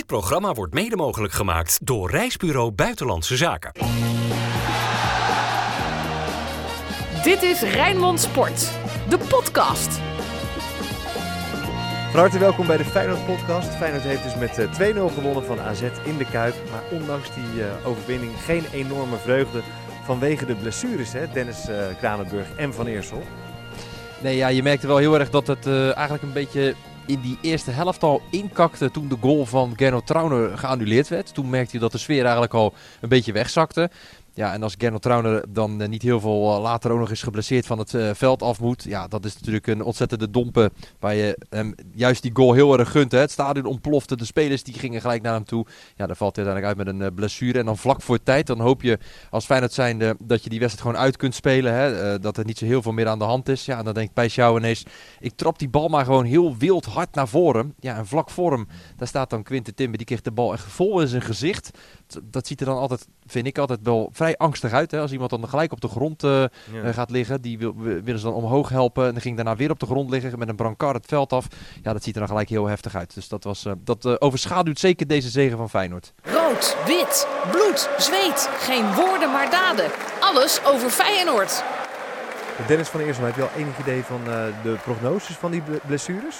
Dit programma wordt mede mogelijk gemaakt door Reisbureau Buitenlandse Zaken. Dit is Rijnmond Sport, de podcast. Van harte welkom bij de Feyenoord podcast. Feyenoord heeft dus met eh, 2-0 gewonnen van AZ in de Kuip. Maar ondanks die eh, overwinning geen enorme vreugde vanwege de blessures. Hè? Dennis eh, Kranenburg en Van Eersel. Nee, ja, je merkte wel heel erg dat het eh, eigenlijk een beetje in die eerste helft al inkakte toen de goal van Gernot Trauner geannuleerd werd. Toen merkte je dat de sfeer eigenlijk al een beetje wegzakte. Ja, en als Gernot Trauner dan eh, niet heel veel eh, later ook nog eens geblesseerd van het eh, veld af moet. Ja, dat is natuurlijk een ontzettende dompe waar je hem juist die goal heel erg gunt. Hè. Het stadion ontplofte, de spelers die gingen gelijk naar hem toe. Ja, dan valt hij uiteindelijk uit met een blessure. En dan vlak voor tijd, dan hoop je als Feyenoord zijnde dat je die wedstrijd gewoon uit kunt spelen. Hè. Dat er niet zo heel veel meer aan de hand is. Ja, en dan denkt Pijsjouw ineens, ik trap die bal maar gewoon heel wild hard naar voren. Ja, en vlak voor hem, daar staat dan Quinten Timber. Die kreeg de bal echt vol in zijn gezicht. Dat ziet er dan altijd, vind ik altijd wel vrij angstig uit. Hè? Als iemand dan gelijk op de grond eh, Ja. eh, gaat liggen. Die wil, wi- willen ze dan omhoog helpen. En dan ging daarna weer op de grond liggen met een brancard het veld af. Ja, dat ziet er dan gelijk heel heftig uit. Dus dat, was, eh, dat eh, overschaduwt zeker deze zegen van Feyenoord. Rood, wit, bloed, zweet. Geen woorden maar daden. Alles over Feyenoord. Dennis van Eersel, heb je al enig idee van eh, de prognoses van die ble- blessures?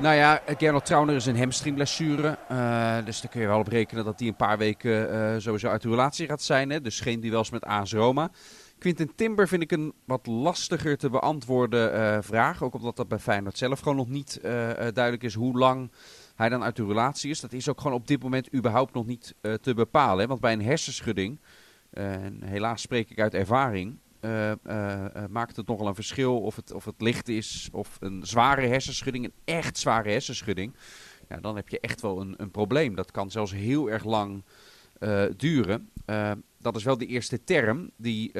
Nou ja, Gernot Trauner is een hamstringblessure. eh, dus daar kun je wel op rekenen dat hij een paar weken eh, sowieso uit de relatie gaat zijn. Hè? Dus geen duels met AS Roma. Quinten Timber vind ik een wat lastiger te beantwoorden eh, vraag. Ook omdat dat bij Feyenoord zelf gewoon nog niet duidelijk is hoe lang hij dan uit de relatie is. Dat is ook gewoon op dit moment überhaupt nog niet te bepalen. Hè? Want bij een hersenschudding, en helaas spreek ik uit ervaring... eh, eh, eh, maakt het nogal een verschil of het, of het licht is of een zware hersenschudding, een echt zware hersenschudding. Ja, dan heb je echt wel een, een probleem. Dat kan zelfs heel erg lang duren. Dat is wel de eerste term die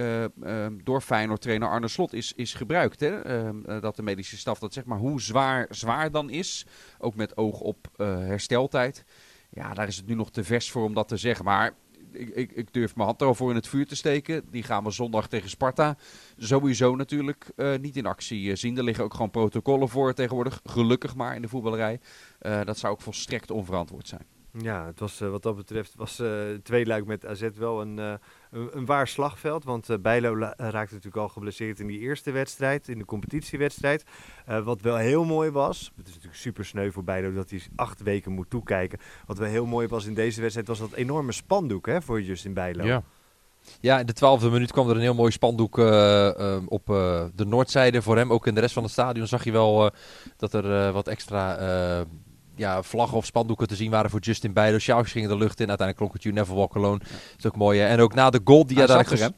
door Feyenoord-trainer Arne Slot is, is gebruikt. Hè? Eh, eh, dat de medische staf dat zeg maar hoe zwaar zwaar dan is. Ook met oog op hersteltijd. Ja, daar is het nu nog te vers voor om dat te zeggen. Maar ik, durf mijn hand erover in het vuur te steken. Die gaan we zondag tegen Sparta sowieso natuurlijk eh, niet in actie eh, zien. Er liggen ook gewoon protocollen voor tegenwoordig. Gelukkig maar in de voetballerij. Eh, dat zou ook volstrekt onverantwoord zijn. Ja, het was, wat dat betreft was eh twee luik met AZ wel een, een, waar slagveld. Want eh Bijlo raakte natuurlijk al geblesseerd in die eerste wedstrijd, in de competitiewedstrijd. Eh, wat wel heel mooi was, het is natuurlijk super sneu voor Bijlo dat hij acht weken moet toekijken. Wat wel heel mooi was in deze wedstrijd was dat enorme spandoek hè, voor Justin Bijlo. Ja. Ja, in de twaalfde minuut kwam er een heel mooi spandoek eh, eh, op de noordzijde voor hem. Ook in de rest van het stadion zag je wel dat er wat extra ja, vlaggen of spandoeken te zien waren voor Justin Bijlo. Sjaalks ging de lucht in. Uiteindelijk klonk het You Never Walk Alone. Dat is ook mooi. hè. En ook na de goal die hij, zat er, hè?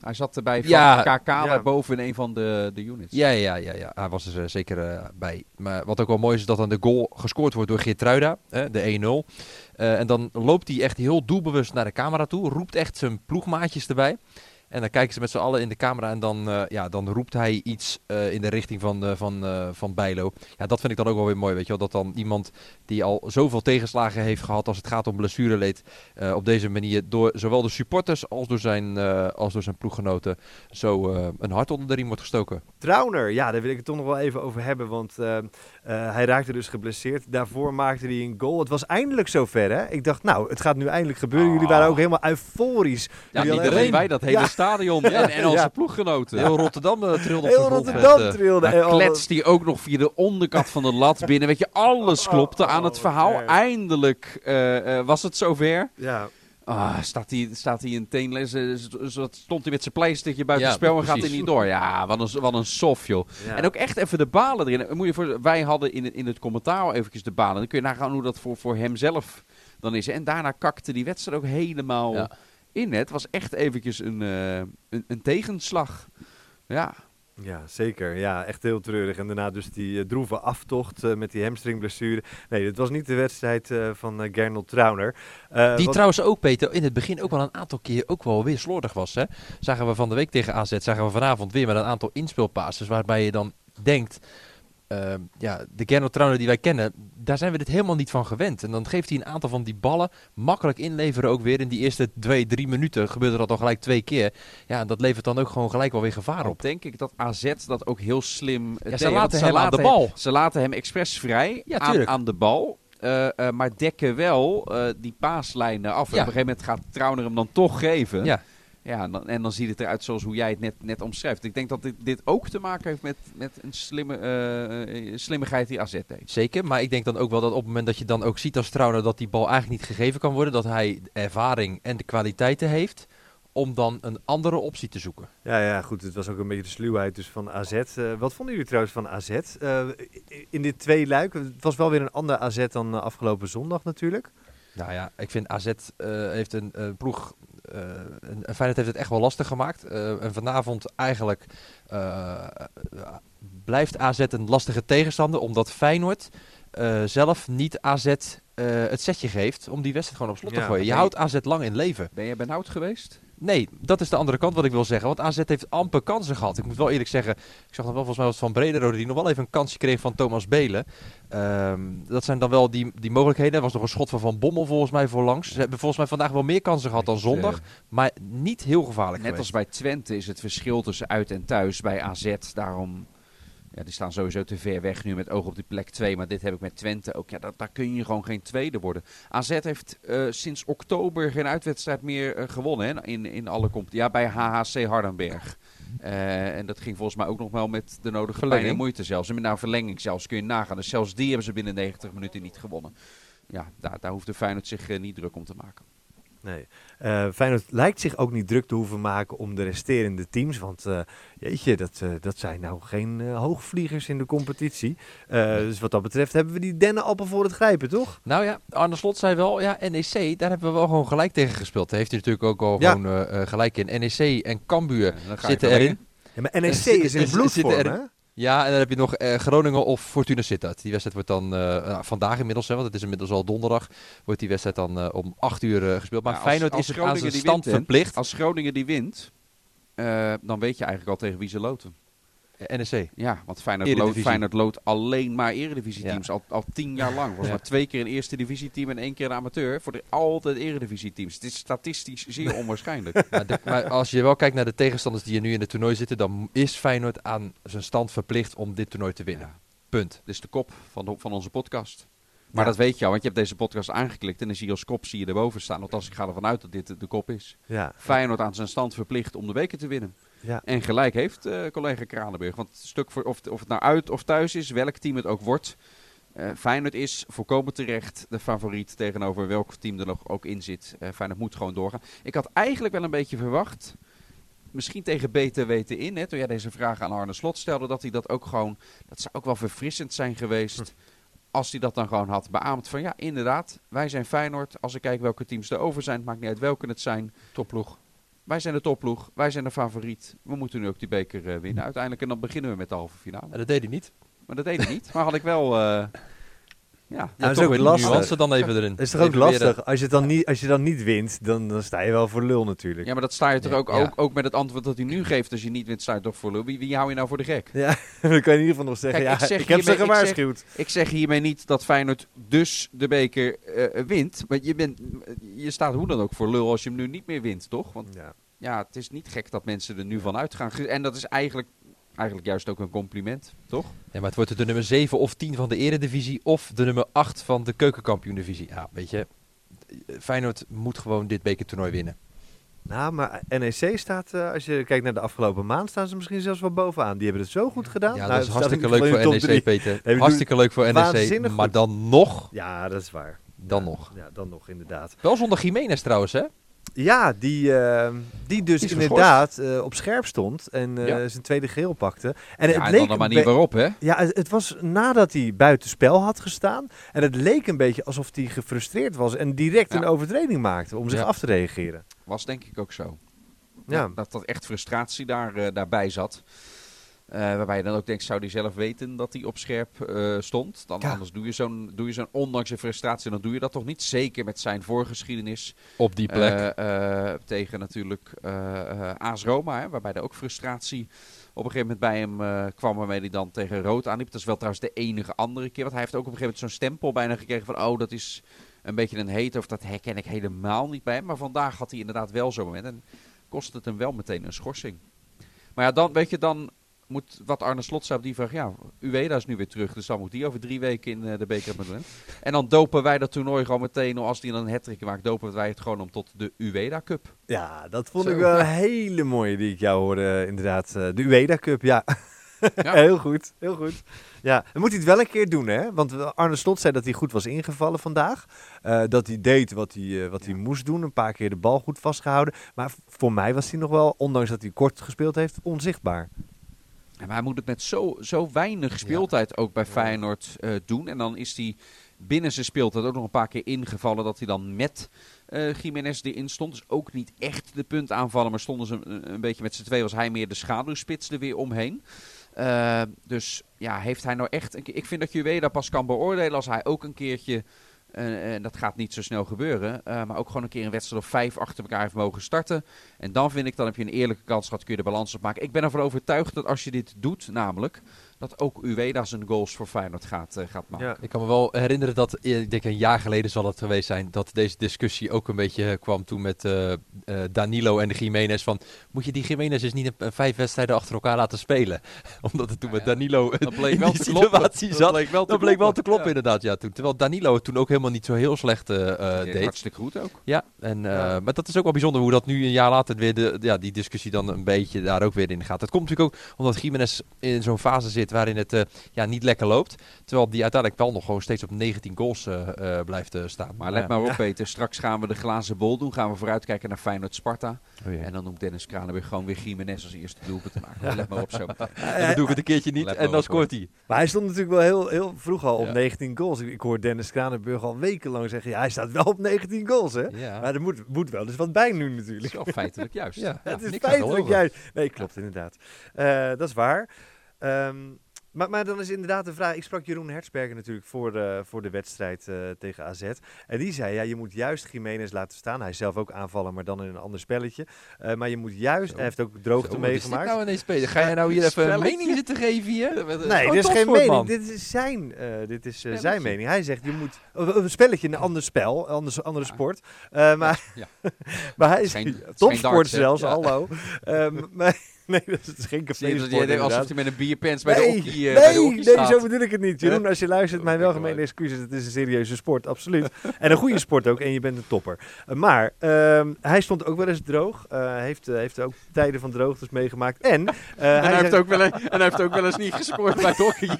hij zat er bij Ja, van KK ja. daarboven in een van de, de units. Ja, ja, ja, ja, hij was er eh, zeker eh, bij. Maar wat ook wel mooi is, is dat dan de goal gescoord wordt door Geertruida, hè, de 1-0. Eh, en dan loopt hij echt heel doelbewust naar de camera toe, roept echt zijn ploegmaatjes erbij. En dan kijken ze met z'n allen in de camera en dan, eh, ja, dan roept hij iets eh, in de richting van, eh, van, van Bijlo. Ja, dat vind ik dan ook wel weer mooi, weet je wel. Dat dan iemand die al zoveel tegenslagen heeft gehad als het gaat om blessureleed... op deze manier door zowel de supporters als door zijn, als door zijn ploeggenoten... zo een hart onder de riem wordt gestoken. Trauner, ja, daar wil ik het toch nog wel even over hebben. Want eh, hij raakte dus geblesseerd. Daarvoor maakte hij een goal. Het was eindelijk zover, hè? Ik dacht, nou, het gaat nu eindelijk gebeuren. Jullie waren ook helemaal euforisch. Ja, Jullie niet wij, dat hele Ja. stadion en, en onze Ja. ploeggenoten. Heel Rotterdam eh, trilde op Heel. Rotterdam met, eh, trilde. en Dan kletst hij ook nog via de onderkant van de lat binnen. Weet je, alles klopte aan het oh, verhaal. man. Eindelijk eh, eh, was het zover. Ja, Ah, staat hij, staat hij in teenlezen, stond hij met zijn pleistertje buiten Ja, het spel en gaat hij niet door. Ja, wat een, wat een sof, joh. ja. En ook echt even de balen erin. Moet je voor, wij hadden in, het- in het commentaar al eventjes de balen. Dan kun je nagaan hoe dat voor, voor hem zelf dan is. En daarna kakte die wedstrijd ook helemaal Ja. in. Het was echt eventjes een, eh, een, een tegenslag. Ja, Ja, zeker. Ja, echt heel treurig. En daarna dus die eh, droeve aftocht eh, met die hamstringblessure. Nee, dit was niet de wedstrijd eh, van Gernot Trauner. Die wat- trouwens ook, Peter, in het begin ook wel een aantal keer ook wel weer slordig was. Hè? Zagen we van de week tegen AZ, zagen we vanavond weer met een aantal inspeelpasses. Waarbij je dan denkt, eh, ja, de Gernot Trauner die wij kennen, daar zijn we dit helemaal niet van gewend. En dan geeft hij een aantal van die ballen makkelijk inleveren ook weer. In die eerste twee, drie minuten gebeurde dat al gelijk twee keer. Ja, en dat levert dan ook gewoon gelijk wel weer gevaar op. denk ik dat AZ dat ook heel slim Ja, deed, ze laten hem aan de bal. Ze laten hem expres vrij Ja, aan, aan de bal. eh, eh, maar dekken wel eh, die paaslijnen af. En Ja. Op een gegeven moment gaat Trauner hem dan toch geven. Ja. Ja, en dan, en dan ziet het eruit zoals hoe jij het net, net omschrijft. Ik denk dat dit, dit ook te maken heeft met, met een slimme, eh, eh, slimmigheid die AZ deed. Zeker, maar ik denk dan ook wel dat op het moment dat je dan ook ziet als Trauner dat die bal eigenlijk niet gegeven kan worden, dat hij de ervaring en de kwaliteiten heeft om dan een andere optie te zoeken. Ja, ja, goed. Het was ook een beetje de sluwheid dus van AZ. Eh, wat vonden jullie trouwens van AZ? Eh, in dit twee luik, het was wel weer een ander AZ dan afgelopen zondag natuurlijk. Nou ja, ik vind AZ eh, heeft een ploeg, eh een Feyenoord heeft het echt wel lastig gemaakt. Eh, en vanavond eigenlijk eh, blijft AZ een lastige tegenstander, omdat Feyenoord zelf niet AZ het setje geeft om die wedstrijd gewoon op slot te gooien. Je houdt AZ lang in leven. Ben je benauwd geweest? Nee, dat is de andere kant wat ik wil zeggen. Want AZ heeft amper kansen gehad. Ik moet wel eerlijk zeggen, ik zag dan wel volgens mij wat van Brederode die nog wel even een kansje kreeg van Thomas Belen. Ehm, dat zijn dan wel die, die mogelijkheden. Er was nog een schot van Van Bommel volgens mij voorlangs. Ze hebben volgens mij vandaag wel meer kansen gehad dan zondag. Maar niet heel gevaarlijk Net als bij Twente is het verschil tussen uit en thuis bij AZ. Daarom, ja, die staan sowieso te ver weg nu met oog op die plek 2. Maar dit heb ik met Twente ook. Ja, dat, daar kun je gewoon geen tweede worden. AZ heeft eh, sinds oktober geen uitwedstrijd meer eh, gewonnen hè, in, in alle competities. Ja, bij HHC Hardenberg. Eh, en dat ging volgens mij ook nog wel met de nodige pijn en moeite zelfs. En met nou verlenging zelfs kun je nagaan. Dus zelfs die hebben ze binnen 90 minuten niet gewonnen. Ja, daar, daar hoeft de Feyenoord zich niet druk om te maken. Nee. Eh Feyenoord lijkt zich ook niet druk te hoeven maken om de resterende teams. Want eh, jeetje, dat, eh, dat zijn nou geen eh, hoogvliegers in de competitie. Eh, Dus wat dat betreft hebben we die dennenappel voor het grijpen, toch? Nou ja, Arne Slot zei wel, ja, NEC, daar hebben we wel gewoon gelijk tegen gespeeld. Daar heeft hij natuurlijk ook al Ja. gewoon gelijk in. NEC en Cambuur Ja, zitten erin. Ja, maar NEC is in bloedvorm, hè? Ja, en dan heb je nog eh, Groningen of Fortuna Sittard. Die wedstrijd wordt dan eh, eh, vandaag inmiddels, hè, want het is inmiddels al donderdag, wordt die wedstrijd dan eh, om 8 uur eh, gespeeld. Maar als- Feyenoord als is het aan Groningen zijn stand wint, verplicht. Als Groningen die wint, dan weet je eigenlijk al tegen wie ze loten. NEC. Ja, want Feyenoord, lood. Feyenoord loodt alleen maar eredivisieteams. Al, al tien jaar lang. Was Ja. maar twee keer een eerste divisieteam en één keer een amateur. Voor de altijd eredivisieteams. Het is statistisch zeer onwaarschijnlijk. maar, de- maar als je wel kijkt naar de tegenstanders die er nu in het toernooi zitten, dan is Feyenoord aan zijn stand verplicht om dit toernooi te winnen. Ja. Punt. Dit is de kop van, de- van onze podcast. Maar Ja. dat weet je al, want je hebt deze podcast aangeklikt en dan zie je als kop zie je erboven staan. Althans, ik ga ervan uit dat dit de, de kop is. Ja. Feyenoord aan zijn stand verplicht om de weken te winnen. Ja. En gelijk heeft eh, collega Kranenburg. Want stuk voor, of, of het nou uit of thuis is, welk team het ook wordt. eh Feyenoord is volkomen terecht de favoriet tegenover welk team er nog ook in zit. Eh Feyenoord moet gewoon doorgaan. Ik had eigenlijk wel een beetje verwacht, misschien tegen beter weten in, hè, toen jij deze vraag aan Arne Slot stelde, dat hij dat ook gewoon, dat zou ook wel verfrissend zijn geweest. Als hij dat dan gewoon had beaamd van ja, inderdaad, wij zijn Feyenoord. Als ik kijk welke teams er over zijn, het maakt niet uit welke het zijn. Topploeg. Wij zijn de topploeg, wij zijn de favoriet. We moeten nu ook die beker eh, winnen uiteindelijk. En dan beginnen we met de halve finale. En dat deed hij niet. Maar dat deed hij niet. Maar had ik wel... eh, ja, dat Ja, is toch ook lastig. nuance dan even erin. Dat is toch ook lastig? Als je, dan niet, als je dan niet wint, dan, dan sta je wel voor lul natuurlijk. ja, maar dat sta je toch Ja, ook, ja. ook, ook met het antwoord dat hij nu geeft. Als je niet wint, sta je toch voor lul. Wie, wie hou je nou voor de gek? Ja, dan kan je in ieder geval nog zeggen, Kijk, ja, ik zeg ik heb ze hiermee- ik zeg- gewaarschuwd. Ik zeg hiermee niet dat Feyenoord dus de beker eh, wint. Maar je, bent, je staat hoe dan ook voor lul als je hem nu niet meer wint, toch? Want Ja. Ja, het is niet gek dat mensen er nu van uitgaan. En dat is eigenlijk, eigenlijk juist ook een compliment, toch? Ja, maar het wordt de nummer 7 of 10 van de eredivisie of de nummer 8 van de keukenkampioen-divisie. Ja, weet je, Feyenoord moet gewoon dit bekertoernooi winnen. Nou, maar NEC staat, eh, als je kijkt naar de afgelopen maand, staan ze misschien zelfs wel bovenaan. Die hebben het zo goed gedaan. Ja, Nou, dat is staan hartstikke leuk voor NEC, drie. Peter. ik Hartstikke leuk voor NEC, maar goed. dan nog, Ja, dat is waar. dan Ja, nog. Ja, dan nog, inderdaad. Wel zonder Jiménez trouwens, hè? Ja, die, eh, die dus Die inderdaad eh, op scherp stond en eh, Ja. zijn tweede geel pakte. En ja, het en leek dan waarop, hè? Ja, het, het was nadat hij buitenspel had gestaan. En het leek een beetje alsof hij gefrustreerd was en direct Ja. een overtreding maakte om zich af te reageren. Was denk ik ook zo. Ja. dat dat echt frustratie daar, daarbij zat. Eh, waarbij je dan ook denkt, zou hij zelf weten dat hij op scherp eh, stond? Dan, Ja. Anders doe je zo'n, doe je zo'n, ondanks je frustratie, dan doe je dat toch niet. Zeker met zijn voorgeschiedenis. Op die plek. Eh, tegen natuurlijk AS Roma, hè, waarbij er ook frustratie op een gegeven moment bij hem kwam. Waarmee hij dan tegen rood aanliep. Dat is wel trouwens de enige andere keer. Want hij heeft ook op een gegeven moment zo'n stempel bijna gekregen van... oh, dat is een beetje een hate of dat herken ik helemaal niet bij hem. Maar vandaag had hij inderdaad wel zo'n moment. En kostte het hem wel meteen een schorsing. Maar ja, dan weet je dan... moet wat Arne Slot zei op die vraag. Ja, Ueda is nu weer terug, dus dan moet die over drie weken in eh, de beker met. En dan dopen wij dat toernooi gewoon meteen, als die dan een hat maakt, dopen wij het gewoon om tot de Ueda Cup. Ja, dat vond Zo. ik wel een hele mooie die ik jou hoorde, inderdaad. Eh, de Ueda Cup, ja. Ja. heel goed, heel goed. Ja, dan moet hij het wel een keer doen, hè? Want Arne Slot zei dat hij goed was ingevallen vandaag. Eh, dat hij deed wat hij, eh, wat hij moest doen. Een paar keer de bal goed vastgehouden. Maar voor mij was hij nog wel, ondanks dat hij kort gespeeld heeft, onzichtbaar. Maar hij moet het met zo, zo weinig speeltijd ook bij Feyenoord eh, doen. En dan is hij binnen zijn speeltijd ook nog een paar keer ingevallen dat hij dan met eh Jiménez erin stond. Dus ook niet echt de punt aanvallen, maar stonden ze een, een beetje met z'n twee. Was hij meer de schaduwspits er weer omheen. Eh, dus ja, heeft hij nou echt... Een ik vind dat Juweda pas kan beoordelen als hij ook een keertje... en dat gaat niet zo snel gebeuren. eh, maar ook gewoon een keer een wedstrijd of vijf achter elkaar heeft mogen starten. En dan vind ik, dan heb je een eerlijke kans gehad, kun je de balans opmaken. Ik ben ervan overtuigd dat als je dit doet, namelijk, dat ook Ueda zijn goals voor Feyenoord gaat, eh, gaat maken. Ja. Ik kan me wel herinneren dat, eh, ik denk een jaar geleden zal het geweest zijn, dat deze discussie ook een beetje kwam toen met eh, eh, Danilo en de Jiménez. Van, moet je die Jiménez eens niet een, een vijf wedstrijden achter elkaar laten spelen? Omdat het toen met Danilo Dat bleek in wel die te kloppen. situatie Dat zat. bleek wel te Dat bleek wel te kloppen. kloppen inderdaad, ja. Toen. Terwijl Danilo het toen ook helemaal niet zo heel slecht eh, eh, Ja. deed. Hartstikke goed ook. Ja, en, eh, Ja. maar dat is ook wel bijzonder hoe dat nu een jaar later weer de, ja, die discussie dan een beetje daar ook weer in gaat. Dat komt natuurlijk ook omdat Jiménez in zo'n fase zit waarin het eh, ja, niet lekker loopt. Terwijl die uiteindelijk wel nog gewoon steeds op 19 goals eh, eh, blijft staan. Maar let maar op, Peter. Straks gaan we de glazen bol doen. Gaan we vooruitkijken naar Feyenoord-Sparta. Oh, ja. En dan noemt Dennis Kranenburg gewoon weer Jiménez als eerste doelpunt te maken. Let maar op zo. En dan doen we het een keertje niet en dan scoort hij. Maar hij stond natuurlijk wel heel, heel vroeg al op Ja. 19 goals. Ik, ik hoor Dennis Kranenburg al wekenlang zeggen, ja, hij staat wel op 19 goals, hè? Ja, Maar er moet, moet wel dus wat bij nu Dat is natuurlijk. wel feitelijk juist. Ja. het is feitelijk juist. Nee, klopt inderdaad. Eh, dat is waar. Ehm, maar, maar dan is inderdaad de vraag. Ik sprak Jeroen Hertzberger natuurlijk voor, eh, voor de wedstrijd eh, tegen AZ. En die zei: ja, je moet juist Jiménez laten staan. Hij is zelf ook aanvallen, maar dan in een ander spelletje. Eh, maar je moet juist. Zo. Hij heeft ook droogte Zo, wat is dit meegemaakt. nou ineens, Peter? Ga jij nou hier even een mening zitten geven hier? Nee, dit is geen topsport, mening. man. Dit is zijn, eh, dit is, zijn mening. Hij zegt, je moet... Een spelletje, een ander spel, een ander, andere sport. Eh, maar, Ja. maar hij is geen- geen topsport zelfs, Ja. hallo. Ehm, maar, nee, dat is geen je café-sport jij denkt alsof hij met een bierpens bij de Nee, hockey, eh, bij de nee, hockey nee, zo bedoel ik het niet. Jeroen, als je luistert, Oh, mijn kijk welgemeende wel. excuses. Het is een serieuze sport, absoluut. en een goede sport ook. En je bent een topper. Uh, maar ehm, hij stond ook wel eens droog. Uh, heeft, uh, heeft ook tijden van droogtes meegemaakt. En, uh, en, hij heeft ook wel, en hij heeft ook wel eens niet gescoord bij het hockey.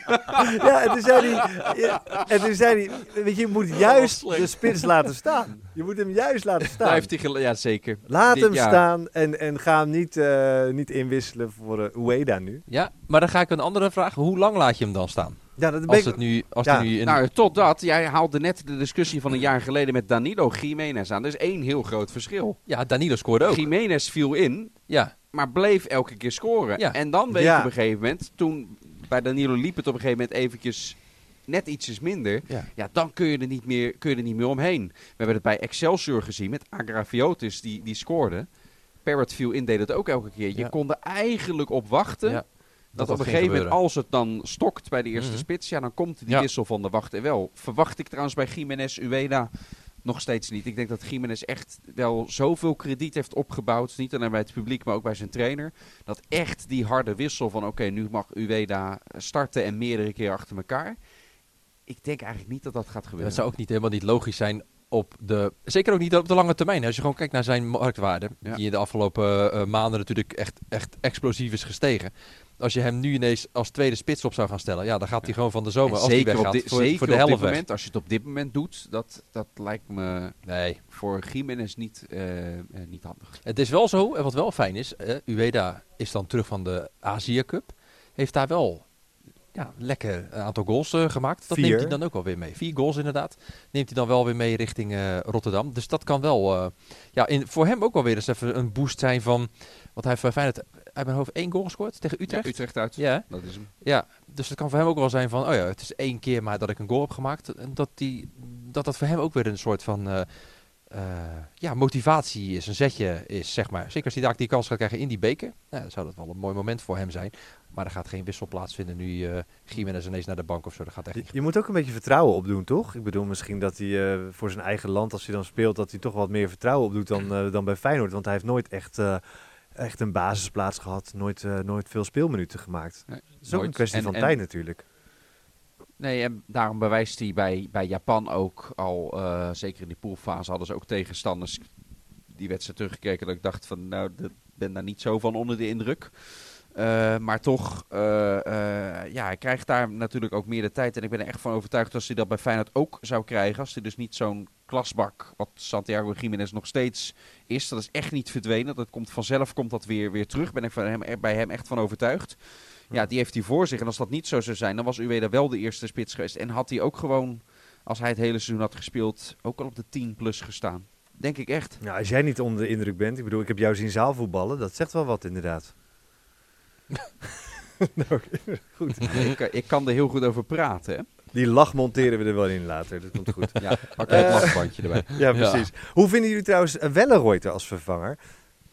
ja, en toen zei hij, ja, en toen zei hij, weet je, je moet juist slecht. de spits laten staan. Je moet hem juist laten staan. heeft hij gel- ja, zeker. Laat hem staan en, en ga hem niet, eh, niet inwisselen voor uh, Ueda nu. Ja, maar dan ga ik een andere vraag. Hoe lang laat je hem dan staan? Ja, dat ben Als het nu, als Ja, nu in... Nou, totdat, jij haalde net de discussie van een jaar geleden met Danilo Jiménez aan. Er is één heel groot verschil. ja, Danilo scoorde ook. Jiménez viel in, Ja, maar bleef elke keer scoren. Ja. En dan weet Ja. je op een gegeven moment, toen bij Danilo liep het op een gegeven moment eventjes net ietsjes minder. Ja. Ja, dan kun je, er niet meer, kun je er niet meer omheen. We hebben het bij Excelsior gezien met Agrafiotis die, die scoorde. Parrot viel in, deed het ook elke keer. Je Ja. kon er eigenlijk op wachten. ja. Dat, dat op een gegeven moment, als het dan stokt bij de eerste Mhm. spits, ja, dan komt die wissel van de wacht en wel. Verwacht ik trouwens bij Jiménez Ueda nog steeds niet. Ik denk dat Jiménez echt wel zoveel krediet heeft opgebouwd, niet alleen bij het publiek, maar ook bij zijn trainer. Dat echt die harde wissel van oké, nu mag Ueda starten en meerdere keer achter elkaar. Ik denk eigenlijk niet dat dat gaat gebeuren. Dat zou ook niet helemaal niet logisch zijn op de... Zeker ook niet op de lange termijn. Als je gewoon kijkt naar zijn marktwaarde. Ja. Die in de afgelopen eh, maanden natuurlijk echt, echt explosief is gestegen. Als je hem nu ineens als tweede spits op zou gaan stellen. Ja, dan gaat hij gewoon van de zomer, En als hij op, weggaat, dit, voor, zeker voor de op helft moment, als je het op dit moment doet, dat, dat lijkt me Nee, voor Jiménez niet, eh, eh, niet handig. Het is wel zo, en wat wel fijn is, Ueda is dan terug van de Azië Cup. Heeft daar wel ja, lekker een aantal goals eh, gemaakt. Dat Vier. neemt hij dan ook wel weer mee. Vier goals inderdaad. Neemt hij dan wel weer mee richting eh, Rotterdam. Dus dat kan wel eh, ja, in, voor hem ook wel weer eens even een boost zijn van... Want hij heeft bij Feyenoord uit mijn hoofd één goal gescoord tegen Utrecht. Ja, Utrecht uit. Ja, Dat is hem. ja, dus het kan voor hem ook wel zijn van... Oh ja, het is één keer maar dat ik een goal heb gemaakt. En dat die, dat, dat voor hem ook weer een soort van... eh, eh, ja, motivatie is, een zetje is, zeg maar. Zeker als hij daar die kans gaat krijgen in die beker. Nou, dan zou dat wel een mooi moment voor hem zijn. Maar er gaat geen wissel plaatsvinden nu eh Jiménez ineens naar de bank of zo. Dat gaat echt Je, niet. je moet ook een beetje vertrouwen opdoen, toch? Ik bedoel, misschien dat hij eh, voor zijn eigen land, als hij dan speelt, dat hij toch wat meer vertrouwen opdoet dan, eh, dan bij Feyenoord. Want hij heeft nooit echt, eh, echt een basisplaats gehad, nooit, nooit veel speelminuten gemaakt. Nee, Het is ook een kwestie En- van en- tijd natuurlijk. Nee, en daarom bewijst hij bij, bij Japan ook al, eh, zeker in die poolfase, hadden ze ook tegenstanders die wedstrijd teruggekeken. Dat ik dacht van, nou, ik ben daar niet zo van onder de indruk. Eh, maar toch, eh, ja, hij krijgt daar natuurlijk ook meer de tijd. En ik ben er echt van overtuigd als hij dat bij Feyenoord ook zou krijgen. Als hij dus niet zo'n klasbak, wat Santiago Jiménez nog steeds is. Dat is echt niet verdwenen. Dat komt vanzelf, komt dat weer, weer terug. Ben ik van hem, bij hem echt van overtuigd. Ja, die heeft hij voor zich. En als dat niet zo zou zijn, dan was Ueda wel de eerste spits geweest. En had hij ook gewoon, als hij het hele seizoen had gespeeld, ook al op de 10 plus gestaan. Denk ik echt. Nou, als jij niet onder de indruk bent, ik bedoel, ik heb jou zien zaalvoetballen, dat zegt wel wat inderdaad. Nou, goed. ik, kan- ik kan er heel goed over praten. Hè? Die lach monteren we er wel in later, dat komt goed. Ja, pak het lachbandje erbij. Ja, precies. Hoe vinden jullie trouwens Wellenreuter als vervanger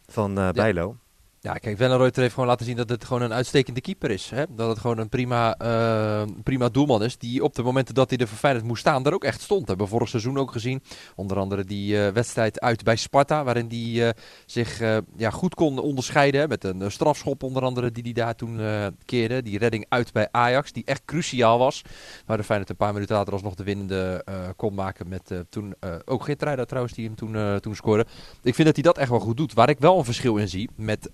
van eh Bijlo? Ja, kijk, Wellenreuter heeft gewoon laten zien dat het gewoon een uitstekende keeper is. Hè? Dat het gewoon een prima, eh, prima doelman is. Die op de momenten dat hij er Feyenoord moest staan, daar ook echt stond. Hebben vorig seizoen ook gezien. Onder andere die eh, wedstrijd uit bij Sparta. Waarin hij eh, zich ja, goed kon onderscheiden. Met een strafschop onder andere die hij daar toen keerde. Die redding uit bij Ajax. Die echt cruciaal was. Waar de Feyenoord een paar minuten later alsnog de winnende kon maken. Met toen ook Geertruida trouwens die hem toen, toen scoorde. Ik vind dat hij dat echt wel goed doet. Waar ik wel een verschil in zie met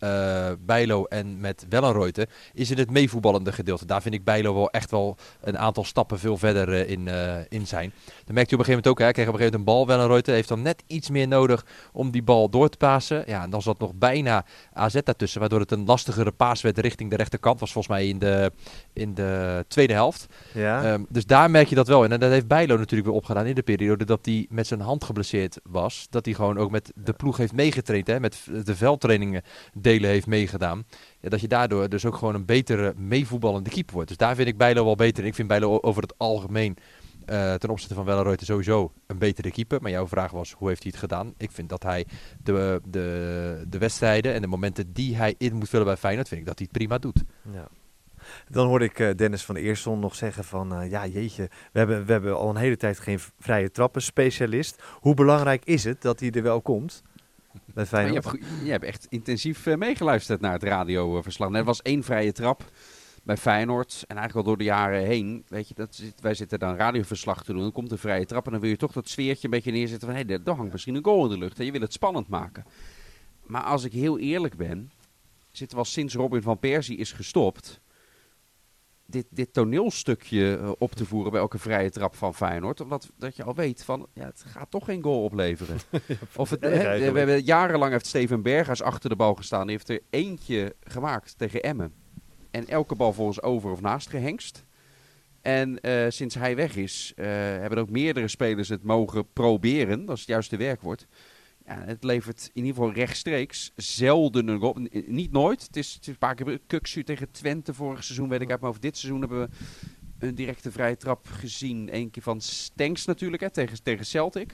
Bijlo en met Wellenreuter, is in het meevoetballende gedeelte. Daar vind ik Bijlo wel echt wel een aantal stappen veel verder eh, in, eh, in zijn. Dan merkt hij op een gegeven moment ook, hij kreeg op een gegeven moment een bal. Wellenreuter heeft dan net iets meer nodig om die bal door te pasen. Ja, en dan zat nog bijna AZ daartussen, waardoor het een lastigere paas werd richting de rechterkant. Was volgens mij in de, in de tweede helft. Ja? Ehm, dus daar merk je dat wel in. En dat heeft Bijlo natuurlijk weer opgedaan in de periode dat hij met zijn hand geblesseerd was. Dat hij gewoon ook met de ploeg heeft meegetraind. Hè, met de veldtrainingen delen heeft meegedaan. Ja, dat je daardoor dus ook gewoon een betere meevoetballende keeper wordt. Dus daar vind ik Bijlo wel beter. in. Ik vind Bijlo over het algemeen eh, ten opzichte van Wellenreuter sowieso een betere keeper. Maar jouw vraag was, hoe heeft hij het gedaan? Ik vind dat hij de, de, de wedstrijden en de momenten die hij in moet vullen bij Feyenoord, vind ik dat hij het prima doet. Ja. Dan hoorde ik eh, Dennis van Eersel nog zeggen van, eh, ja jeetje, we hebben, we hebben al een hele tijd geen vrije trappen specialist. Hoe belangrijk is het dat hij er wel komt bij je, hebt, goe- je hebt echt intensief eh, meegeluisterd naar het radioverslag. Er was één vrije trap bij Feyenoord. En eigenlijk al door de jaren heen. Weet je, dat zit, wij zitten dan radioverslag te doen. Dan komt een vrije trap. En dan wil je toch dat sfeertje een beetje neerzetten van... hé, hey, er hangt misschien een goal in de lucht. En je wil het spannend maken. Maar als ik heel eerlijk ben... zitten we al sinds Robin van Persie is gestopt... Dit, dit toneelstukje eh, op te voeren bij elke vrije trap van Feyenoord. Omdat dat je al weet van, ja, het gaat toch geen goal opleveren. of het, we hebben jarenlang heeft Steven Berghuis achter de bal gestaan. Die heeft er eentje gemaakt tegen Emmen. En elke bal volgens over of naast gehengst. En eh, sinds hij weg is, eh, hebben ook meerdere spelers het mogen proberen. Dat is het juiste werkwoord. Ja, het levert in ieder geval rechtstreeks zelden een goal. Niet nooit. Het is, het is een paar keer Kuksu tegen Twente vorig seizoen, weet ik uit. Maar over dit seizoen hebben we een directe vrije trap gezien. Eén keer van Stenks natuurlijk, hè, tegen, tegen Celtic.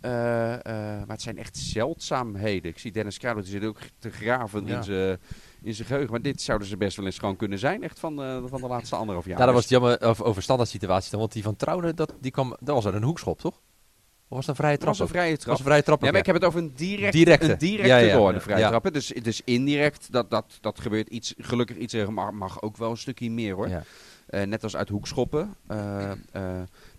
Eh, eh, maar het zijn echt zeldzaamheden. Ik zie Dennis Kruijder, die zit ook te graven Ja. in zijn in zijn geheugen. Maar dit zouden ze best wel eens gewoon kunnen zijn. Echt van, eh, van de laatste anderhalf jaar. Ja, dat was het jammer over, over standaard situaties dan. Want die van Trouwen, dat, die kwam, dat was een hoekschop, toch? Of was het een vrije trap? was een vrije Dat trap. was een vrije trap. Ja, maar ik heb het over een direct, Directe. een directe Ja, ja, de vrije trappen. Dus, dus indirect, dat, dat, dat gebeurt iets, gelukkig iets, er mag, ook wel een stukje meer hoor. Eh, net als uit hoekschoppen. Eh, eh,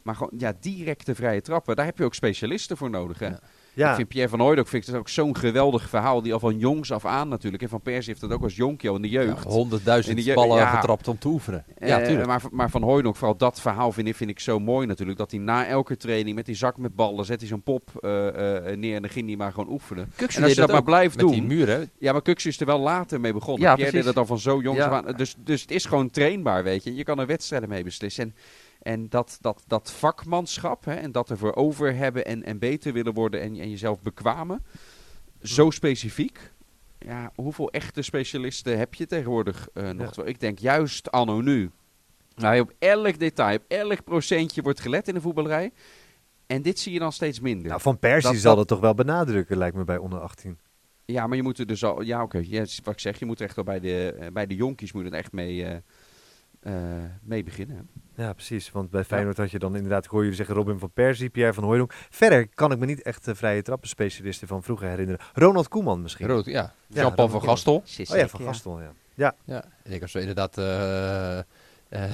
maar gewoon, ja, directe vrije trappen, daar heb je ook specialisten voor nodig. Hè? Ja. Ja, Ik vind Pierre van Hooydonk vind ik dat ook zo'n geweldig verhaal. Die al van jongs af aan natuurlijk. En Van Persie heeft dat ook als jonkje al in de jeugd. Ja, honderdduizend je- ballen ja. getrapt om te oefenen. Ja, Eh, tuurlijk. maar, maar Van Hooydonk, vooral dat verhaal vind ik, vind ik zo mooi natuurlijk. Dat hij na elke training met die zak met ballen zet hij zo'n pop eh, eh, neer. En dan ging hij maar gewoon oefenen. En als je dat maar blijft met doen. die muren. Ja, maar Kuksu is er wel later mee begonnen. Ja, Pierre deed dat al van zo jongs Ja. af aan. Dus, dus het is gewoon trainbaar, weet je. Je kan er wedstrijden mee beslissen. En, en dat, dat, dat vakmanschap hè, en dat ervoor over hebben en, en beter willen worden en, en jezelf bekwamen. Zo specifiek. Ja, hoeveel echte specialisten heb je tegenwoordig eh, nog? Ja. Ik denk juist anno nu. Je op elk detail, op elk procentje wordt gelet in de voetballerij. En dit zie je dan steeds minder. nou, Van Persie dat- zal dat- dat toch wel benadrukken, lijkt me bij onder 18. Ja, maar je moet er dus al. Ja, oké. Ja, het wat ik zeg, je moet er echt wel bij de, eh, bij de jonkies moet er echt mee, eh, eh, mee beginnen. hè. Ja, precies. Want bij Feyenoord had je dan inderdaad, ik hoor jullie zeggen, Robin van Persie, Pierre van Hooijdonk. Verder kan ik me niet echt de vrije trappenspecialisten van vroeger herinneren. Ronald Koeman misschien. Rood, ja. Ja, Jean-Paul dat van Gastel. oh ja, van Gastel, ja. Ja, Ja, ik denk als we inderdaad, eh, eh,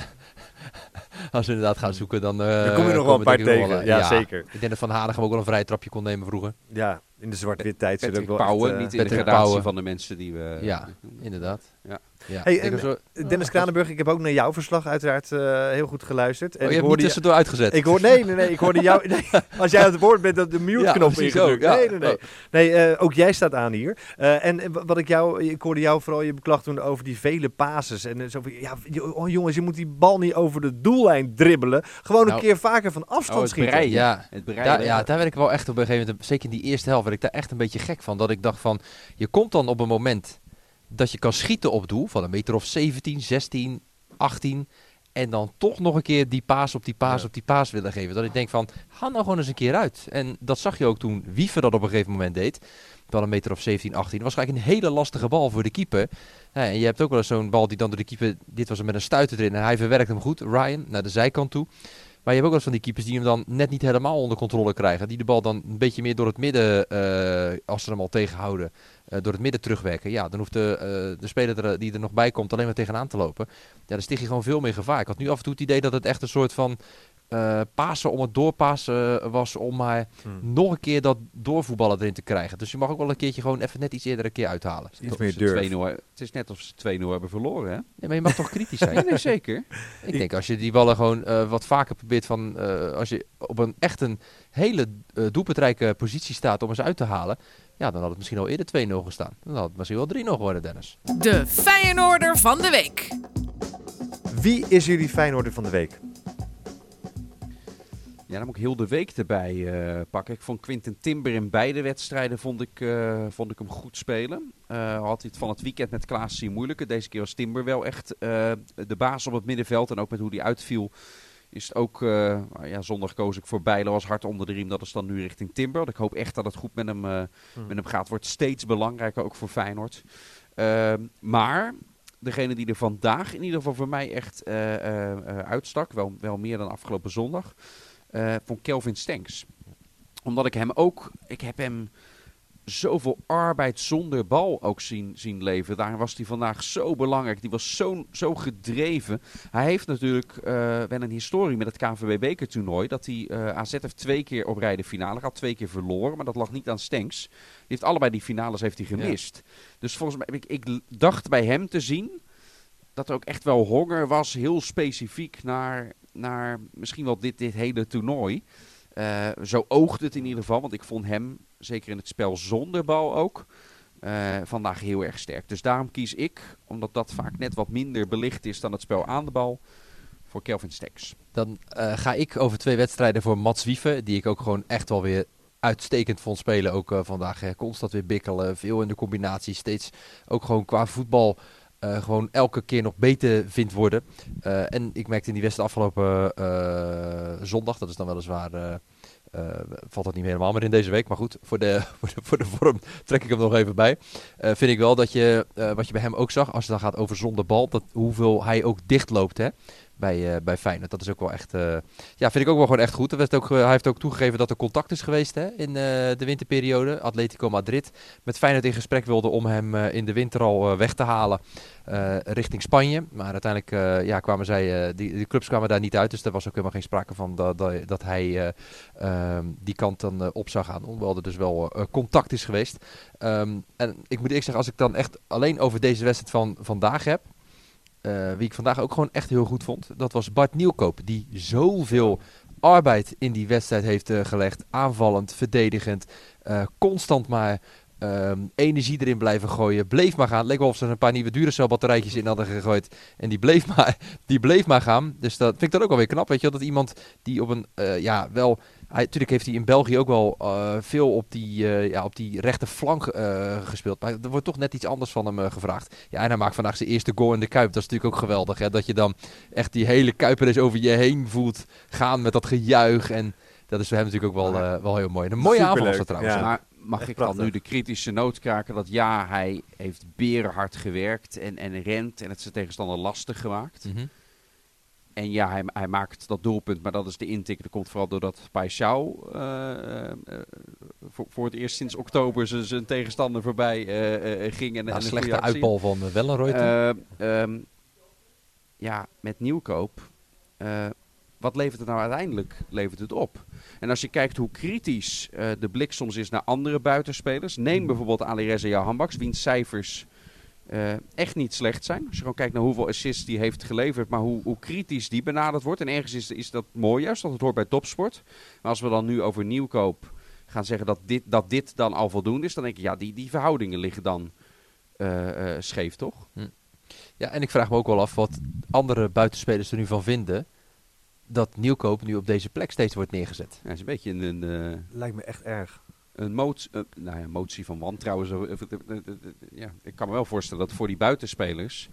als we inderdaad gaan zoeken, dan, eh, daar kom je nog wel een paar ik tegen. wel, ja, eh, zeker. Ik denk dat Van Hanegem ook wel een vrije trapje kon nemen vroeger. Ja, in de zwart-wit tijd Patrick Pauwen, eh, niet in de gradatie Pauwen. van de mensen die we... Ja, inderdaad. Ja. Ja. Hey, en- we- Dennis Kranenburg, ik heb ook naar jouw verslag uiteraard eh, heel goed geluisterd. En Oh, je ik hebt niet hoorde je- tussendoor uitgezet. Ik hoor, nee, nee, nee, ik hoorde jou. Nee, als jij aan het woord bent, dat de mute-knop Ja, ingedrukt. ook, ja. Nee, nee, nee. Oh. Nee, eh, ook jij staat aan hier. Eh, en eh, wat ik jou, ik hoorde jou vooral je beklacht doen over die vele pases. En eh, zo van, ja, oh, jongens, je moet die bal niet over de doellijn dribbelen. Gewoon een Nou. keer vaker van afstand Oh, het schieten. bereiden. Ja, Het bereiden. daar, ja, daar werd ik wel echt op een gegeven moment, zeker in die eerste helft, werd ik daar echt een beetje gek van. Dat ik dacht van, je komt dan op een moment dat je kan schieten op doel, van een meter of 17, 16, 18. En dan toch nog een keer die paas op die paas Ja. op die paas willen geven. Dat ik denk van, ga nou gewoon eens een keer uit. En dat zag je ook toen Wiever dat op een gegeven moment deed. Wel een meter of 17, 18. Dat was eigenlijk een hele lastige bal voor de keeper. Ja, en je hebt ook wel eens zo'n bal die dan door de keeper... Dit was hem met een stuiter erin en hij verwerkt hem goed. Ryan, naar de zijkant toe. Maar je hebt ook wel eens van die keepers die hem dan net niet helemaal onder controle krijgen. Die de bal dan een beetje meer door het midden, eh, als ze hem al tegenhouden, eh, door het midden terugwerken. Ja, dan hoeft de, eh, de speler er, die er nog bij komt alleen maar tegenaan te lopen. Ja, dan sticht je gewoon veel meer gevaar. Ik had nu af en toe het idee dat het echt een soort van eh pasen om het doorpassen eh, was om maar Hmm. nog een keer dat doorvoetballen erin te krijgen. Dus je mag ook wel een keertje gewoon even net iets eerder een keer uithalen. Iets meer ze durf. 2-0 Het is net of ze 2-0 hebben verloren, hè? Nee, maar je mag toch kritisch zijn? Nee, nee, zeker. Ik denk als je die ballen gewoon eh, wat vaker probeert van... eh, als je op een echt een hele doelpuntrijke positie staat om eens uit te halen... Ja, dan had het misschien al eerder 2-0 gestaan. Dan had het misschien wel 3-0 geworden, Dennis. De Feyenoorder van de week. Wie is jullie Feyenoorder van de week? Ja, dan moet ik heel de week erbij eh, pakken. Ik vond Quinten Timber in beide wedstrijden vond ik, eh, vond ik hem goed spelen. Eh had hij het van het weekend met Klaas zien moeilijker. Deze keer was Timber wel echt de baas op het middenveld. En ook met hoe hij uitviel is het ook... nou ja, zondag koos ik voor Bijlen als hard onder de riem. Dat is dan nu richting Timber. Want ik hoop echt dat het goed met hem, Hmm. met hem gaat. Wordt steeds belangrijker ook voor Feyenoord. Ehm, maar degene die er vandaag in ieder geval voor mij echt uitstak... Wel, wel meer dan afgelopen zondag... eh vond Kelvin Stenks. Omdat ik hem ook, ik heb hem zoveel arbeid zonder bal ook zien, zien leveren. Daar was hij vandaag zo belangrijk. Die was zo, zo gedreven. Hij heeft natuurlijk eh, wel een historie met het KNVB bekertoernooi. Dat hij eh, AZ heeft twee keer op rij de finale gehad. Twee keer verloren, maar dat lag niet aan Stenks. Die heeft allebei die finales heeft hij gemist. Dus volgens mij, ik, ik dacht bij hem te zien dat er ook echt wel honger was, heel specifiek naar, naar misschien wel dit, dit hele toernooi. Eh, zo oogde het in ieder geval, want ik vond hem, zeker in het spel zonder bal ook, eh, vandaag heel erg sterk. Dus daarom kies ik, omdat dat vaak net wat minder belicht is dan het spel aan de bal, voor Kelvin Steks. Dan eh, ga ik over twee wedstrijden voor Mats Wieven. Die ik ook gewoon echt wel weer uitstekend vond spelen. Ook vandaag eh, constant weer bikkelen. Veel in de combinatie. Steeds ook gewoon qua voetbal eh, gewoon elke keer nog beter vindt worden. Eh, en ik merkte in die wedstrijd afgelopen eh, zondag. Dat is dan weliswaar... valt dat niet meer helemaal meer in deze week. Maar goed, voor de, voor de, voor de vorm trek ik hem nog even bij. Vind ik wel dat je, wat je bij hem ook zag, als het dan gaat over zonder bal, dat hoeveel hij ook dichtloopt hè, bij, eh bij Feyenoord. Dat is ook wel echt, eh, ja, vind ik ook wel gewoon echt goed. Er werd ook, hij heeft ook toegegeven dat er contact is geweest hè, in eh, de winterperiode. Atletico Madrid met Feyenoord in gesprek wilde om hem in de winter al weg te halen richting Spanje. Maar uiteindelijk ja, kwamen zij, die, die clubs kwamen daar niet uit. Dus er was ook helemaal geen sprake van dat, dat, hij eh, ehm, die kant dan op zou gaan. Hoewel er dus wel contact is geweest. Ehm, en ik moet eerlijk zeggen, als ik dan echt alleen over deze wedstrijd van vandaag heb. Eh, wie ik vandaag ook gewoon echt heel goed vond. Dat was Bart Nieuwkoop. Die zoveel arbeid in die wedstrijd heeft eh, gelegd. Aanvallend, verdedigend. eh, constant maar ehm, energie erin blijven gooien. Bleef maar gaan. Leek wel of ze er een paar nieuwe Duracell batterijtjes in hadden gegooid. En die bleef maar, die bleef maar gaan. Dus dat vind ik dan ook wel weer knap. Weet je wel, dat iemand die op een, ja, wel... Hij, natuurlijk heeft hij in België ook wel eh, veel op die, eh, ja, op die rechterflank eh gespeeld. Maar er wordt toch net iets anders van hem gevraagd. Ja, en hij maakt vandaag zijn eerste goal in de Kuip. Dat is natuurlijk ook geweldig. Hè? Dat je dan echt die hele Kuiper over je heen voelt gaan met dat gejuich. En dat is voor hem natuurlijk ook wel, wel heel mooi. En een mooie Superleuk, aanval was dat trouwens. Ja. Maar mag echt ik dan nu de kritische noot kraken dat ja, hij heeft berenhard gewerkt en, en rent en het zijn tegenstander lastig gemaakt. Mhm. En ja, hij, hij maakt dat doelpunt, maar dat is de intik. Dat komt vooral doordat Paixão eh, voor, voor het eerst sinds oktober zijn- tegenstander voorbij eh, ging. En, Ja, en een slechte uitbal van uh, ehm, ja, met nieuwkoop. wat levert het nou uiteindelijk levert het op? En als je kijkt hoe kritisch de blik soms is naar andere buitenspelers. Neem bijvoorbeeld Alireza Jahanbaks, wiens cijfers eh, echt niet slecht zijn. Als je gewoon kijkt naar hoeveel assists die heeft geleverd, maar hoe, hoe kritisch die benaderd wordt. En ergens is, is dat mooi juist, want het hoort bij topsport. Maar als we dan nu over nieuwkoop gaan zeggen dat dit, dat dit dan al voldoende is, dan denk ik, ja, die, die verhoudingen liggen dan eh, eh, scheef, toch? Ja, en ik vraag me ook wel af wat andere buitenspelers er nu van vinden. Dat Nieuwkoop nu op deze plek steeds wordt neergezet. Ja, het is een beetje een, een, eh, Lijkt me echt erg. Een motie, nou ja, motie van wantrouwen. Zo, eh, eh, eh, eh, ja, ik kan me wel voorstellen dat voor die buitenspelers...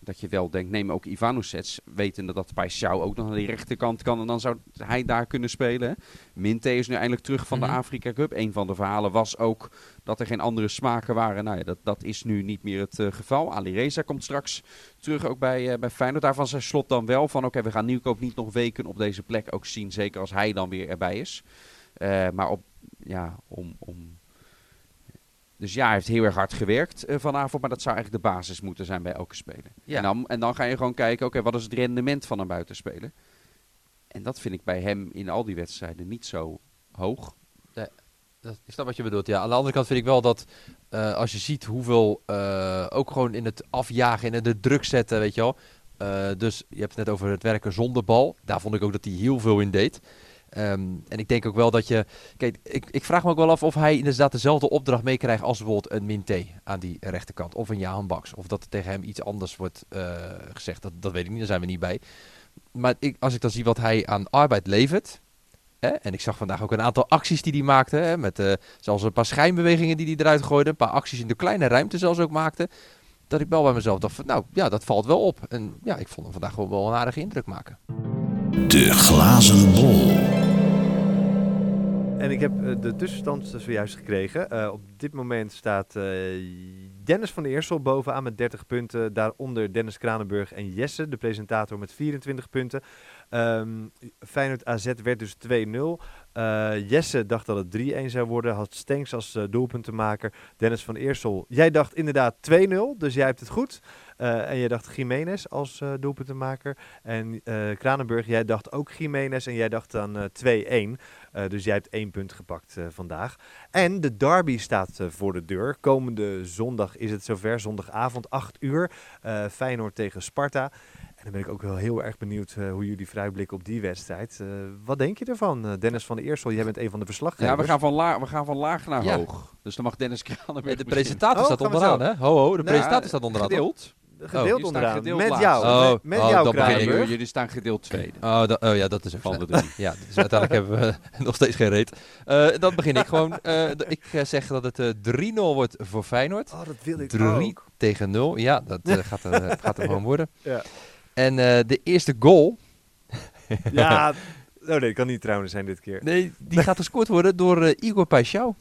dat je wel denkt, neem ook Ivanusets... wetende dat Paixão ook nog aan die rechterkant kan... en dan zou hij daar kunnen spelen. Minte is nu eindelijk terug van Mhm. de Afrika Cup. Een van de verhalen was ook dat er geen andere smaken waren. Nou ja, dat, dat is nu niet meer het eh, geval. Ali Reza komt straks terug ook bij, eh, bij Feyenoord. Daarvan zei Slot dan wel van... oké, we gaan Nieuwkoop niet nog weken op deze plek ook zien... zeker als hij dan weer erbij is. Eh, maar op, ja, om, om... Dus ja, hij heeft heel erg hard gewerkt eh, vanavond, maar dat zou eigenlijk de basis moeten zijn bij elke speler. Ja. En, dan, en dan ga je gewoon kijken, oké, wat is het rendement van een buitenspeler? En dat vind ik bij hem in al die wedstrijden niet zo hoog. Dat, ik snap wat je bedoelt. Ja, aan de andere kant vind ik wel dat eh, als je ziet hoeveel eh, ook gewoon in het afjagen en de druk zetten, weet je wel. Dus je hebt het net over het werken zonder bal. Daar vond ik ook dat hij heel veel in deed. Ehm, en ik denk ook wel dat je. Kijk, ik, ik vraag me ook wel af of hij inderdaad dezelfde opdracht meekrijgt als bijvoorbeeld een Minté aan die rechterkant. Of een Jaan Baks. Of dat er tegen hem iets anders wordt eh, gezegd. Dat, dat weet ik niet, daar zijn we niet bij. Maar ik, als ik dan zie wat hij aan arbeid levert. Hè, en ik zag vandaag ook een aantal acties die hij maakte. Hè, met eh, zelfs een paar schijnbewegingen die hij eruit gooide. Een paar acties in de kleine ruimte zelfs ook maakte. Dat ik wel bij mezelf dacht van, nou ja, dat valt wel op. En ja, ik vond hem vandaag wel, wel een aardige indruk maken. De glazen bol. En ik heb eh, de tussenstand zojuist gekregen. Eh, op dit moment staat eh, Dennis van Eersel bovenaan met 30 punten. Daaronder Dennis Kranenburg en Jesse, de presentator, met 24 punten. Ehm Feyenoord AZ werd dus 2-0. Eh, Jesse dacht dat het 3-1 zou worden. Had Stenks als doelpuntenmaker. Dennis van Eersel, jij dacht inderdaad 2-0. Dus jij hebt het goed. Eh, en jij dacht Jiménez als eh, doelpuntenmaker. En eh, Kranenburg, jij dacht ook Jiménez. En jij dacht dan eh 2-1. Eh, dus jij hebt één punt gepakt eh, vandaag. En de derby staat eh, voor de deur. Komende zondag is het zover. Zondagavond 8 uur. Eh, Feyenoord tegen Sparta. En dan ben ik ook wel heel erg benieuwd eh, hoe jullie vooruitblikken op die wedstrijd. Eh, wat denk je ervan, Dennis van der Eersel? Jij bent een van de verslaggevers. Ja, we gaan van, la we gaan van laag naar Ja. hoog. Dus dan mag Dennis Kranenberg de presentator Oh, staat onderaan, hè? Ho, ho, de Nou, presentator staat onderaan. toch? Gedeeld. Gedeeld Oh, je staat onderaan. gedeeld met jou. Oh, met met oh, jou, jullie staan gedeeld tweede. Oh, da- oh ja, dat is ook Van de drie. Ja, dus uiteindelijk hebben we nog steeds geen reet. Eh, dan begin ik gewoon. Eh, d- ik eh, zeg dat het eh 3-0 wordt voor Feyenoord. Oh, dat wil ik 3 ook. tegen 0. Ja, dat gaat er, gaat er gewoon worden. Ja. En eh, de eerste goal, Ja, oh nee, dat kan niet trouwens zijn dit keer. nee, die gaat gescoord worden door Igor Paixão.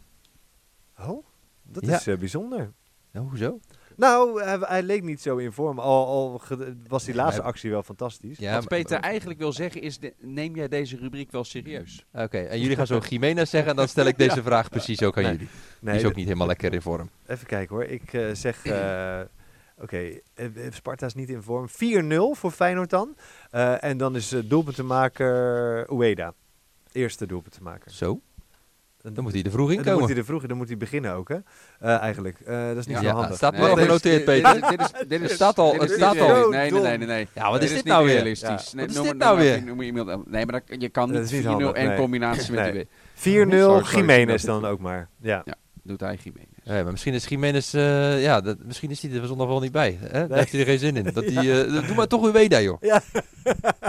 Oh, dat Ja. is eh, bijzonder. Nou, hoezo? Nou, hij, hij leek niet zo in vorm. Al, al was die laatste maar- actie wel fantastisch. Ja, Wat maar- Peter eigenlijk wil zeggen is, de- neem jij deze rubriek wel serieus? Oké, en jullie gaan zo Jiménez zeggen en dan stel ik deze vraag precies ook aan Nee. jullie. Nee, die is ook niet helemaal lekker in vorm. Even kijken hoor. Ik eh, zeg... eh, Oké, eh, Sparta is niet in vorm. 4-0 voor Feyenoord dan. Eh, en dan is uh, doelpuntenmaker Ueda. Eerste doelpuntenmaker. Zo, dan moet hij er vroeg in dan moet komen. hij er vroeger, dan moet hij beginnen ook, hè? Eh, eigenlijk. Eh, dat is niet Ja, zo Ja, handig. staat Nee, wel genoteerd, Peter. Dit, dit is, dit is, staat al, het staat al. Nee, nee, nee, nee, nee. Ja, wat is dit nou weer? realistisch. Ja. Nee, Wat is noem dit maar- nou noem weer? Nee, maar dat, je kan Dat niet is niet 4-0 handig, en nee. combinatie met Nee. die... 4-0 Sorry, sorry, Jiménez dan ook maar. Ja. Doet hij Jiménez. Ja, maar misschien is Jiménez, eh, ja, dat, misschien is hij er zondag wel niet bij. Hè? Daar heeft hij er geen zin in. Dat die, eh, doe maar toch uw Weda, joh. Ja.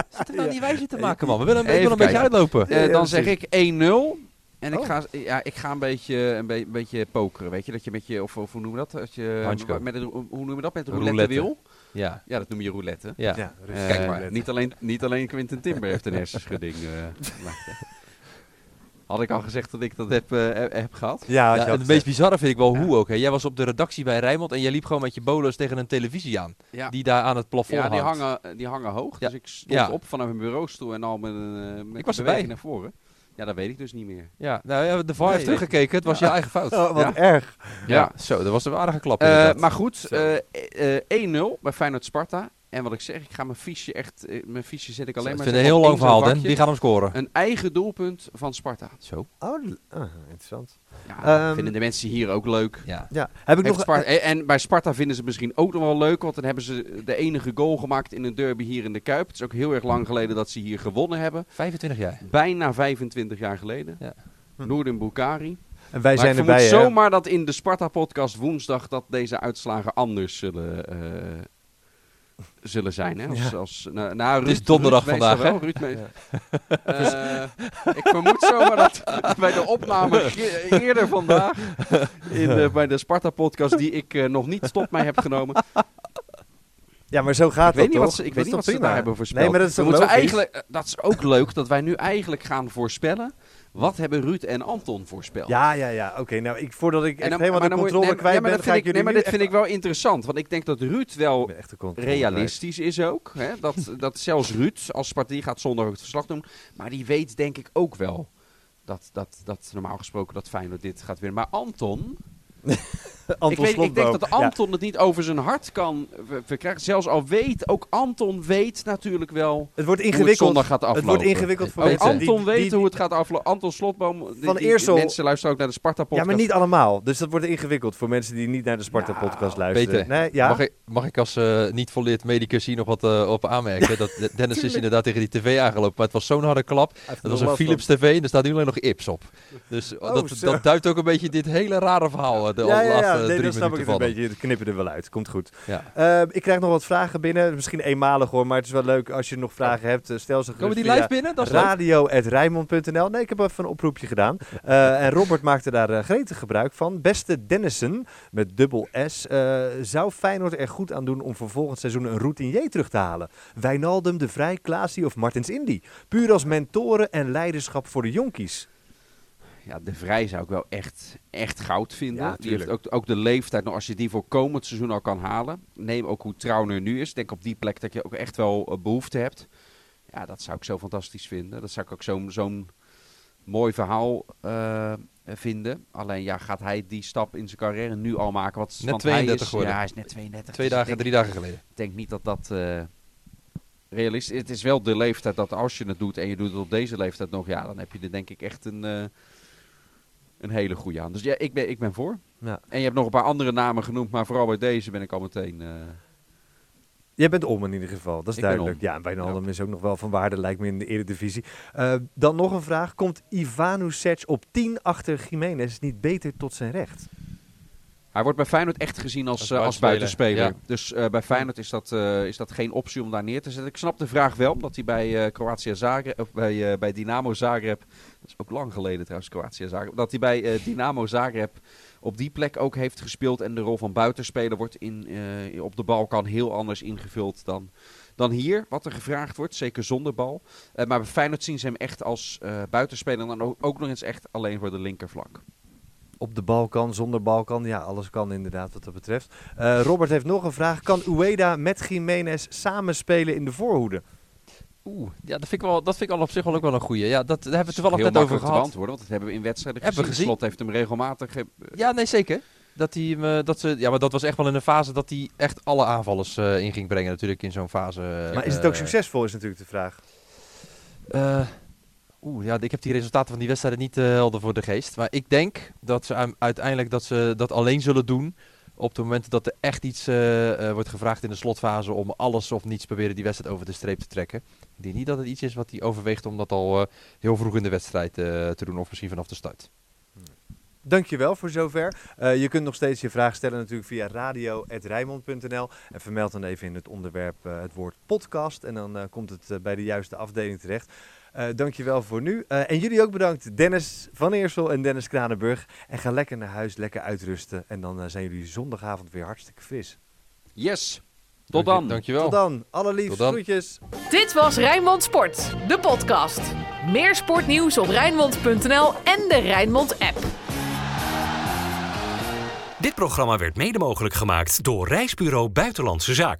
Zit er nou niet wijze te maken, man. We willen, hem- ik Even wil een beetje uitlopen. Eh, Ja, dan zeg ik 1-0. En ik Oh. ga, ja, ik ga een beetje, een, be- een beetje pokeren, weet je, dat je met je, of, of hoe noemen we dat? Als je, met het, hoe noemen we dat? Met de Roulette. roulette wil? Ja, Ja, dat noem je roulette. ja. Ja, Eh, rustig. Kijk maar. Roulette. Niet alleen, niet alleen Quinten Timber heeft een hersenschudding. eh, Had ik al gezegd dat ik dat heb, eh, heb- gehad? Ja, Ja, je het meest bizarre vind ik wel hoe ook. Hè. Jij was op de redactie bij Rijnmond en jij liep gewoon met je bolus tegen een televisie aan. Ja. Die daar aan het plafond Ja, die hangt. hangen, die hangen hoog. Ja. Dus ik stond Ja. op vanaf mijn bureaustoel en al met een uh, met Ik was een erbij. beweging naar voren. Ja, dat weet ik dus niet meer. Ja, nou ja, de VAR heeft teruggekeken. Het was je eigen fout. Oh, wat Ja. erg. Ja, zo, dat was een aardige klap. Eh, maar goed, eh, eh, 1-0 bij Feyenoord Sparta. En wat ik zeg, ik ga mijn fiche echt, eh, mijn fiche zet ik alleen ik maar vind zo het een heel lang verhaal, Den. vakje. Wie gaat hem scoren? Een eigen doelpunt van Sparta. Zo. Oh, ah, interessant. Ja, Ehm, vinden de mensen hier ook leuk. Ja. Ja, heb ik Heeft nog... Sparta- en en bij Sparta vinden ze het misschien ook nog wel leuk, want dan hebben ze de enige goal gemaakt in een derby hier in de Kuip. Het is ook heel erg lang geleden dat ze hier gewonnen hebben. 25 jaar. Bijna 25 jaar geleden. Ja. Noorden Bukari. En wij maar zijn ik erbij, hè? zomaar dat in de Sparta-podcast woensdag dat deze uitslagen anders zullen, eh, zullen zijn. Hè? Als, als, nou, nou, is Ruud- donderdag Ruud meestal vandaag, wel, Ruud Eh, ik vermoed zomaar dat bij de opname eerder vandaag in de, bij de Sparta-podcast die ik eh, nog niet tot mij heb genomen. Ja, maar zo gaat ik weet dat niet wat toch? ze, ik weet is niet wat ze daar hebben voorspeld. Nee, maar dat is we eigenlijk, dat is ook leuk dat wij nu eigenlijk gaan voorspellen. Wat hebben Ruud en Anton voorspeld? Ja, ja, ja. Oké, nou, ik, voordat ik echt dan- helemaal de controle nee, kwijt ja, ben, ga ik ik, nee, jullie maar dit vind ik wel interessant. Want ik denk dat Ruud wel realistisch is ook. Hè? Dat, dat zelfs Ruud als Spartie gaat zondag het verslag doen. Maar die weet denk ik ook wel dat, dat, dat normaal gesproken dat Feyenoord dit gaat winnen. Maar Anton, Anton ik, weet, ik denk dat Ja. Anton het niet over zijn hart kan ver- verkrijgen. Zelfs al weet, ook Anton weet natuurlijk wel Het wordt hoe het ingewikkeld. zondag gaat aflopen. Het wordt ingewikkeld voor mensen Anton die- weet die- hoe het gaat aflopen. Anton Slotboom, die, Van Eersel- mensen luisteren ook naar de Ja, Sparta-podcast. maar niet allemaal. Dus dat wordt ingewikkeld voor mensen die niet naar de Sparta-podcast Nou, luisteren. Peter, Nee, ja? mag, ik, mag ik als eh, niet volleerd medicus hier nog wat eh, op aanmerken? dat, Dennis is inderdaad tegen die tv aangelopen, maar het was zo'n harde klap. Dat was een Philips van. tv en er staat nu alleen nog Ips op. Dus Oh, dat, dat duidt ook een beetje dit hele rare verhaal. eh, De Ja, ja, laatste ja. Nee, drie dan snap ik het een beetje. Het knippen er wel uit. Komt goed. Ja. Eh, ik krijg nog wat vragen binnen. Misschien eenmalig hoor, maar het is wel leuk als je nog vragen hebt. eh, Stel ze Komen die live binnen? Dat is leuk. radio.rijmond.nl. Nee, ik heb even een oproepje gedaan. Eh, en Robert maakte daar eh, gretig gebruik van. Beste Dennissen, met dubbel S, eh, zou Feyenoord er goed aan doen om voor volgend seizoen een routinier terug te halen? Wijnaldum, De Vrij, Klaasie of Martins Indy? Puur als mentoren en leiderschap voor de jonkies. Ja, de Vrij zou ik wel echt, echt goud vinden. Ja, die heeft ook, ook de leeftijd, nog als je die voor komend seizoen al kan halen. Neem ook hoe Trauner nu is. Ik denk op die plek dat je ook echt wel eh, behoefte hebt. Ja, dat zou ik zo fantastisch vinden. Dat zou ik ook zo'n zo'n mooi verhaal eh, vinden. Alleen ja, gaat hij die stap in zijn carrière nu al maken? Wat, Net want 32 hij is, geworden. Ja, hij is net 32. Twee Dus dagen, denk, drie dagen geleden. ik denk niet dat dat eh, realistisch is. Het is wel de leeftijd dat als je het doet en je doet het op deze leeftijd nog, ja, dan heb je er denk ik echt een, een hele goede aan. Dus ja, ik ben, ik ben voor. Ja. En je hebt nog een paar andere namen genoemd, maar vooral bij deze ben ik al meteen... eh, Jij bent om in ieder geval, dat is Ik duidelijk. Ja, en Wijnaldum is ook nog wel van waarde, lijkt me in de Eredivisie. Eh dan nog een vraag. Komt Ivanovic op 10 achter Jiménez niet beter tot zijn recht? Hij wordt bij Feyenoord echt gezien als, Als eh, als buitenspeler. Dus eh, bij Feyenoord is dat, eh, is dat geen optie om daar neer te zetten. Ik snap de vraag wel, omdat hij bij Kroatia Zagreb, of bij, bij Dynamo Zagreb, dat is ook lang geleden trouwens, Kroatia Zagreb, dat hij bij Dynamo Zagreb op die plek ook heeft gespeeld en de rol van buitenspeler wordt in, op de Balkan heel anders ingevuld dan, dan hier, wat er gevraagd wordt, zeker zonder bal. Maar bij Feyenoord zien ze hem echt als buitenspeler en dan ook, ook nog eens echt alleen voor de linkerflank. Op de Balkan, zonder Balkan. Ja, alles kan inderdaad wat dat betreft. Eh, Robert heeft nog een vraag. Kan Ueda met Jiménez samenspelen in de voorhoede? Oeh, ja, dat vind ik, wel, dat vind ik al op zich wel ook wel een goeie. Ja, dat, daar hebben we toevallig heel net over gehad. beantwoorden, want dat hebben we in wedstrijden gezien. gezien. Slot heeft hem regelmatig... ge- Ja, nee, zeker. Dat hij, eh, dat ze, ja, maar dat was echt wel in een fase dat hij echt alle aanvallers eh, in ging brengen natuurlijk in zo'n fase. eh, maar is het ook eh, succesvol, is natuurlijk de vraag. Eh, Oeh, ja, ik heb die resultaten van die wedstrijden niet eh, helder voor de geest. Maar ik denk dat ze uiteindelijk dat ze dat alleen zullen doen. Op het moment dat er echt iets eh, eh, wordt gevraagd in de slotfase om alles of niets proberen die wedstrijd over de streep te trekken. Ik denk niet dat het iets is wat hij overweegt om dat al heel vroeg in de wedstrijd te doen. Of misschien vanaf de start. Dankjewel voor zover. Je kunt nog steeds je vraag stellen natuurlijk via radio.rijmond.nl. En vermeld dan even in het onderwerp het woord podcast. En dan komt het bij de juiste afdeling terecht. Eh dankjewel voor nu. Eh, en jullie ook bedankt. Dennis van Eersel en Dennis Kranenburg. En ga lekker naar huis, lekker uitrusten. En dan eh, zijn jullie zondagavond weer hartstikke fris. Yes! Tot dan. Dankjewel. Tot dan. Allerliefst. Tot dan. Groetjes. Dit was Rijnmond Sport, de podcast. Meer sportnieuws op Rijnmond.nl en de Rijnmond app. Dit programma werd mede mogelijk gemaakt door Reisbureau Buitenlandse Zaken.